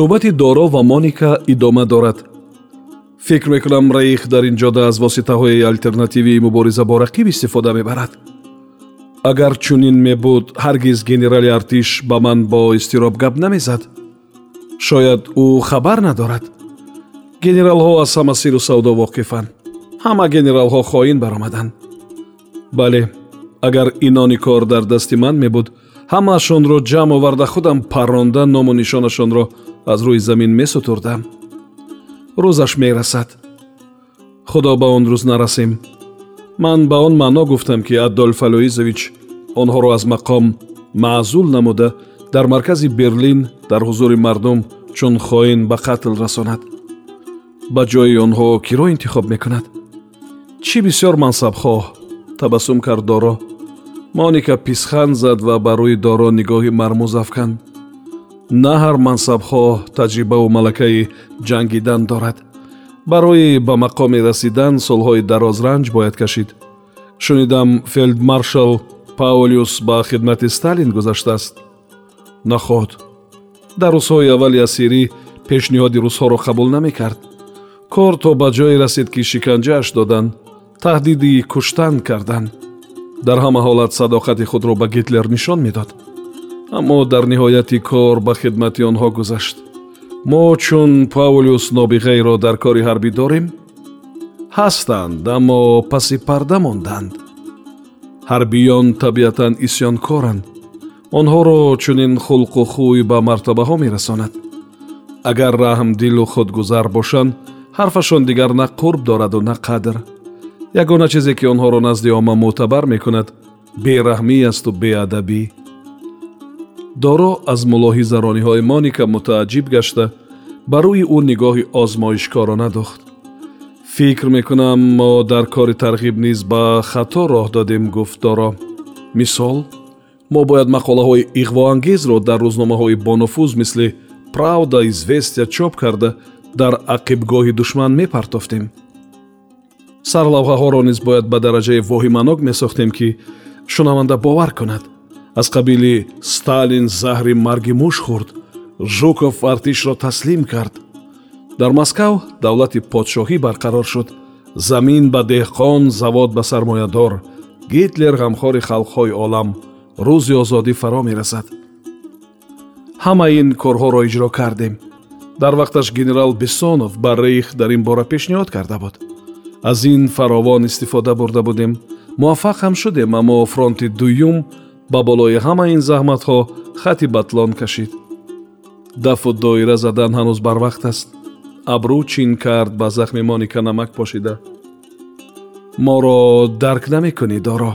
суҳбати доро ва моника идома дорад. Фикр мекунам раих дар ин ҷода аз воситаҳои алтернативии мубориза бо рақиб истифода мебарад. Агар чунин мебуд ҳаргиз генерали артиш ба ман бо изтироб гап намезад. Шояд ӯ хабар надорад. Генералҳо аз ҳама сиру савдо воқифанд. Ҳама генералҳо хоин баромаданд. Бале агар инони кор дар дасти ман мебуд ҳамаашонро ҷамъ оварда худам парронда ному нишонашонро аз рӯи замин месутурдам. Рӯзаш мерасад. Худо ба он рӯз нарасем. Ман ба он маъно гуфтам ки адольф алоизович онҳоро аз мақом маъзул намуда дар маркази берлин дар ҳузури мардум чун хоин ба қатл расонад. Ба ҷои онҳо киро интихоб мекунад? Чӣ бисёр мансабхоҳ табассум кард доро моника писхан зад ва ба рӯи доро нигоҳи мармӯз афканд на ҳар мансабхоҳ таҷрибаву малакаи ҷангидан дорад. Барои ба мақоме расидан солҳои дарозранҷ бояд кашид. Шунидам фелдмаршал паулюс ба хидмати сталин гузаштааст. Наход дар рӯзҳои аввали асирӣ пешниҳоди рӯзҳоро қабул намекард. Кор то ба ҷое расид ки шиканҷааш доданд таҳдиди куштан карданд дар ҳама ҳолат садоқати худро ба гитлер нишон медод. Аммо дар ниҳояти кор ба хидмати онҳо гузашт. Мо чун паулюс нобиғаеро дар кори ҳарбӣ дорем ҳастанд аммо паси парда монданд. Ҳарбиён табиатан исьёнкоранд. Онҳоро чунин хулқу хӯй ба мартабаҳо мерасонад. Агар раҳмдилу худгузар бошанд ҳарфашон дигар на қурб дораду на қадр ягона чизе ки онҳоро назди омма мӯътабар мекунад бераҳмӣ асту беадабӣ. Доро аз мулоҳизарониҳои моника мутааҷҷиб гашта ба рӯи ӯ нигоҳи озмоишкорона дохт фикр мекунам мо дар кори тарғиб низ ба хато роҳ додем гуфт доро. Мисол? Мо бояд мақолаҳои иғвоангезро дар рӯзномаҳои бонуфуз мисли правда известия чоп карда дар ақибгоҳи душман мепартофтем сарлавҳаҳоро низ бояд ба дараҷаи воҳиманок месохтем ки шунаванда бовар кунад. Аз қабили сталин заҳри марги муш хӯрд жуков артишро таслим кард. Дар москав давлати подшоҳӣ барқарор шуд. Замин ба деҳқон завод ба сармоядор гитлер ғамхори халқҳои олам рӯзи озодӣ фаро мерасад. Ҳама ин корҳоро иҷро кардем. Дар вақташ генерал бесонов ба рейх дар ин бора пешниҳод карда буд аз ин фаровон истифода бурда будем. Муваффақ ҳам шудем аммо фронти дуюм ба болои ҳама ин заҳматҳо хати батлон кашид. Дафу доира задан ҳанӯз барвақт аст. Абрӯ чин кард ба захми моника намак пошида. Моро дарк намекунӣ доро.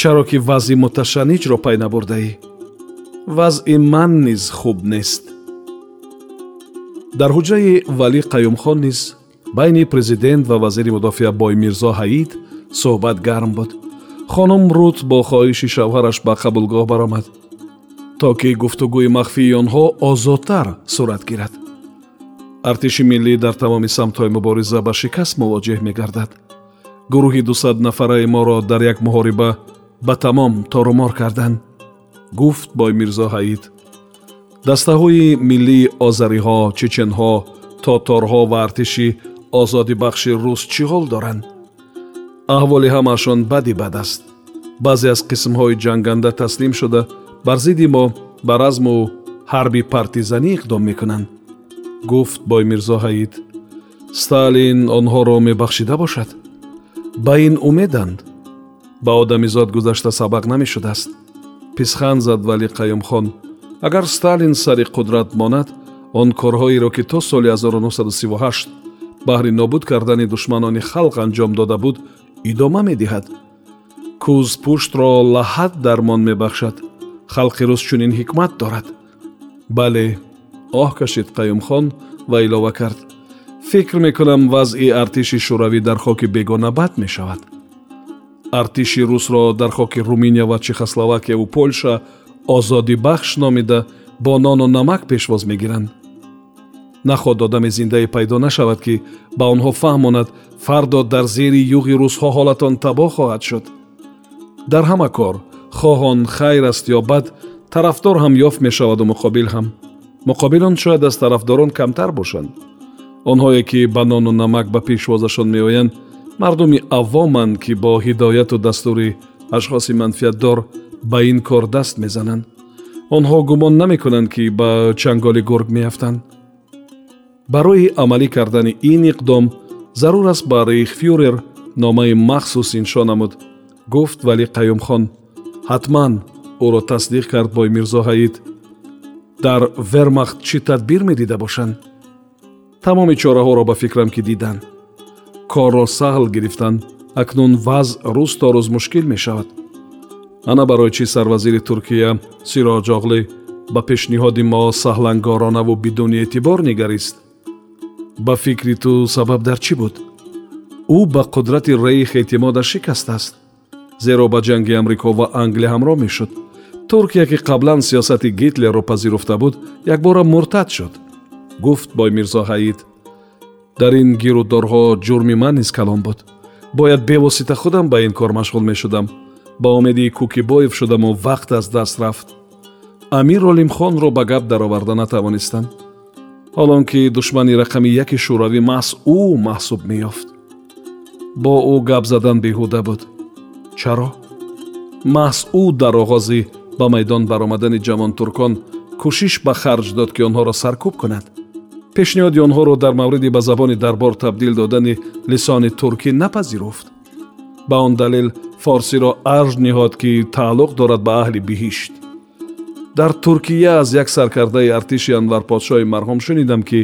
Чаро ки вазъи муташанниҷро пай набурдаӣ. Вазъи ман низ хуб нест. Дар ҳуҷраи валӣ қаюмхон низ байни президент ва вазири мудофиа боймирзо ҳаид суҳбат гарм буд. Хонум рут бо хоҳиши шавҳараш ба қабулгоҳ баромад то ки гуфтугӯи махфии онҳо озодтар сурат гирад. Артиши миллӣ дар тамоми самтҳои мубориза ба шикаст мувоҷеҳ мегардад. Гурӯҳи дусад нафараи моро дар як муҳориба ба тамом торумор карданд гуфт боймирзо ҳаид. Дастаҳои миллии озариҳо чеченҳо тоторҳо ва артиши озодибахши рус чӣ ҳол доранд? Аҳволи ҳамаашон бади бад аст. Баъзе аз қисмҳои ҷанганда таслим шуда бар зидди мо ба разму ҳарби партизанӣ иқдом мекунанд. Гуфт боймирзо ҳаид сталин онҳоро мебахшида бошад. Ба ин умеданд. Ба одамизод гузашта сабақ намешудааст. Писхан зад вали қаюмхон агар сталин сари қудрат монад он корҳоеро ки то соли 1938 баҳри нобуд кардани душманони халқ анҷом дода буд идома медиҳад. Кӯз пуштро лаҳат дармон мебахшад. Халқи рус чунин ҳикмат дорад. Бале оҳ кашид қаюмхон ва илова кард. Фикр мекунам вазъи артиши шӯравӣ дар хоки бегона бад мешавад. Артиши русро дар хоки руминия ва чехословакияву полша озодибахш номида бо нону намак пешвоз мегиранд наход одами зиндае пайдо нашавад ки ба онҳо фаҳмонад фардо дар зери юғи русҳо ҳолатон табоҳ хоҳад шуд. Дар ҳама кор хоҳ он хайр аст ё бад тарафдор ҳам ёфт мешаваду муқобил ҳам. Муқобил он шояд аз тарафдорон камтар бошанд. Онҳое ки ба нону намак ба пешвозашон меоянд мардуми аввоманд ки бо ҳидояту дастури ашхоси манфиатдор ба ин кор даст мезананд. Онҳо гумон намекунанд ки ба чанголи гург меафтанд барои амалӣ кардани ин иқдом зарур аст ба рейхфюрер номаи махсус иншо намуд. Гуфт вали қаюмхон ҳатман ӯро тасдиқ кард бой мирзо ҳаид. Дар вермахт чӣ тадбир медида бошанд? Тамоми чораҳоро ба фикрам ки диданд корро саҳл гирифтанд акнун вазъ рӯз то рӯз мушкил мешавад. Ана барои чӣ сарвазири туркия сироҷоғлӣ ба пешниҳоди мо саҳлангоронаву бидуни эътибор нигарист ба фикри ту сабаб дар чӣ буд ӯ ба қудрати рейх эътимодаш шикаст аст зеро ба ҷанги амрико ва англия ҳамроҳ мешуд туркия ки қаблан сиёсати гитлерро пазируфта буд якбора муртад шуд гуфт бой мирзо ҳаид дар ин гирӯдорҳо ҷурми ман низ калон буд бояд бевосита худам ба ин кор машғул мешудам ба умеди кӯкибоев шудаму вақт аз даст рафт амир олимхонро ба гап дароварда натавонистанд ҳолон ки душмани рақами яки шӯравӣ маҳз ӯ маҳсуб меёфт. Бо ӯ гап задан беҳуда буд. Чаро? Маҳз ӯ дар оғози ба майдон баромадани ҷавонтуркон кӯшиш ба харҷ дод ки онҳоро саркӯб кунад. Пешниҳоди онҳоро дар мавриди ба забони дарбор табдил додани лисони туркӣ напазируфт. Ба он далел форсиро арж ниҳод ки тааллуқ дорад ба аҳли биҳишт дар туркия аз як саркардаи артиши анварподшоҳи марҳум шунидам ки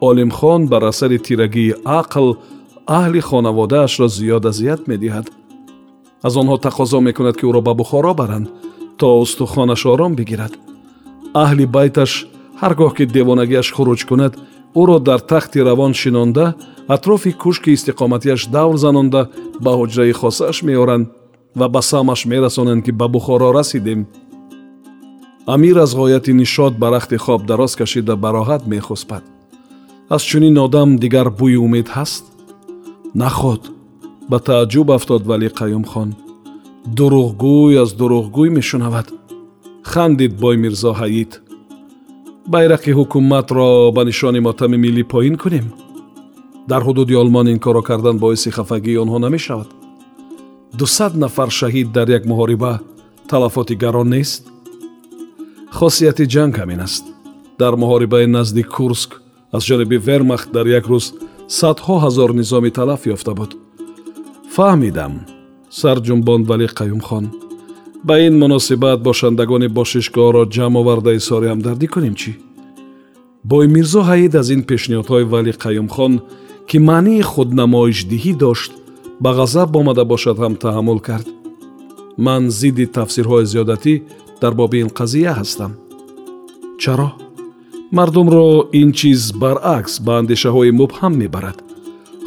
олимхон бар асари тирагии ақл аҳли хонаводаашро зиёд азият медиҳад. аз онҳо тақозо мекунад ки ӯро ба бухоро баранд то устухонаш ором бигирад. аҳли байташ ҳар гоҳ ки девонагиаш хуруҷ кунад ӯро дар тахти равон шинонда атрофи кушки истиқоматиаш давр занонда ба ҳуҷраи хосааш меоранд ва ба самаш мерасонанд ки ба бухоро расидем амир аз ғояти нишод ба рахти хоб дароз кашида ба роҳат мехуспад. Аз чунин одам дигар бӯи умед ҳаст? Наход ба тааҷҷуб афтод вали қаюмхон дурӯғгӯй аз дурӯғгӯй мешунавад. Хандид бой мирзо ҳаид. Байрақи ҳукуматро ба нишони мотами миллӣ поин кунем. Дар ҳудуди олмон ин коро кардан боиси хафагии онҳо намешавад. Дусад нафар шаҳид дар як муҳориба талафоти гарон нест хосияти ҷанг ҳамин аст дар муҳорибаи назди курск аз ҷониби вермахт дар як рӯз садҳо ҳазор низоми талаф ёфта буд фаҳмидам сарҷумбонд вали қаюмхон ба ин муносибат бошандагони бошишгоҳро ҷамъ оварда изҳори ҳамдардӣ кунем чӣ бой мирзо ҳаид аз ин пешниҳодҳои вали қаюмхон ки маънии худнамоишдиҳӣ дошт ба ғазаб омада бошад ҳам таҳаммул кард ман зидди тафсирҳои зиёдатӣ дар боби ин қазия ҳастам. Чаро? Мардумро ин чиз баръакс ба андешаҳои мубҳам мебарад.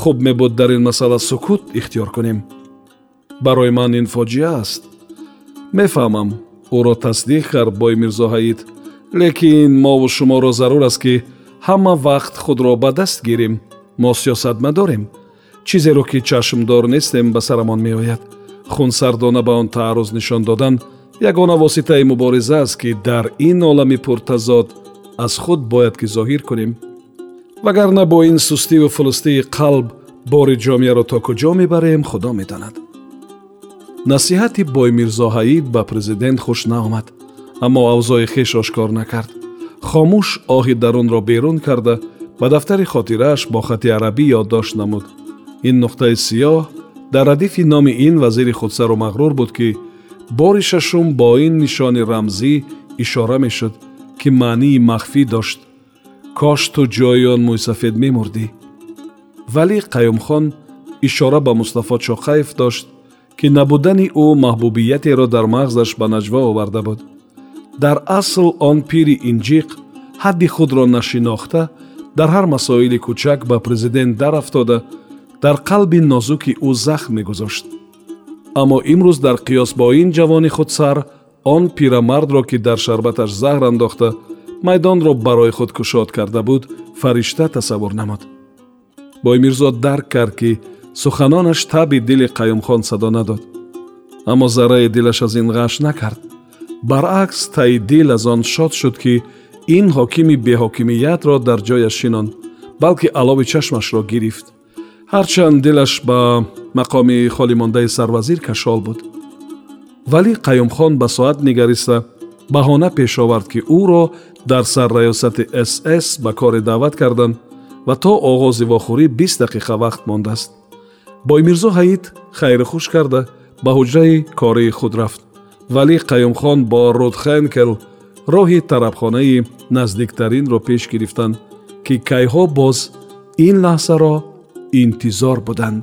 Хуб мебуд дар ин масъала сукут ихтиёр кунем. Барои ман ин фоҷиа аст. Мефаҳмам ӯро тасдиқ кард бои мирзо ҳаид. Лекин мову шуморо зарур аст ки ҳама вақт худро ба даст гирем. Мо сиёсатмадорем. Чизеро ки чашмдор нестем ба сарамон меояд. Хунсардона ба он таърруз нишон додан ягона воситаи мубориза аст ки дар ин олами пуртазод аз худ бояд ки зоҳир кунем. Вагарна бо ин сустиву фулустии қалб бори ҷомеаро то куҷо мебарем худо медонад. Насиҳати бой мирзо ҳаид ба президент хуш наомад аммо авзои хеш ошкор накард. Хомӯш оҳи дарунро берун карда ба дафтари хотирааш бо хати арабӣ ёддошт намуд. Ин нуқтаи сиёҳ дар радифи номи ин вазири худсару мағрур буд ки бори шашум бо ин нишони рамзӣ ишора мешуд ки маънии махфӣ дошт. Кош ту ҷои он мӯйсафед мемурдӣ вале қаюмхон ишора ба мустафо чоқаев дошт ки набудани ӯ маҳбубиятеро дар мағзаш ба наҷва оварда буд. Дар асл он пири инҷиқ ҳадди худро нашинохта дар ҳар масоили кӯчак ба президент дарафтода дар қалби нозуки ӯ захм мегузошт аммо имрӯз дар қиёс бо ин ҷавони худсар он пирамардро ки дар шарбаташ заҳр андохта майдонро барои худ кушод карда буд фаришта тасаввур намуд. Боймирзо дарк кард ки суханонаш таби дили қаюмхон садо надод. Аммо зарраи дилаш аз ин ғаш накард. Баръакс таи дил аз он шод шуд ки ин ҳокими беҳокимиятро дар ҷояш шинон балки алови чашмашро гирифт. Ҳарчанд дилаш ба мақоми холимондаи сарвазир кашол буд. Вале қаюмхон ба соат нигариста баҳона пеш овард ки ӯро дар сарраёсати сс ба коре даъват карданд ва то оғози вохӯрӣ бист дақиқа вақт мондааст. Боймирзо ҳаид хайрухуш карда ба ҳуҷраи кории худ рафт. Вале қаюмхон бо рудхенкел роҳи тарабхонаи наздиктаринро пеш гирифтанд ки кайҳо боз ин лаҳзаро интизор буданд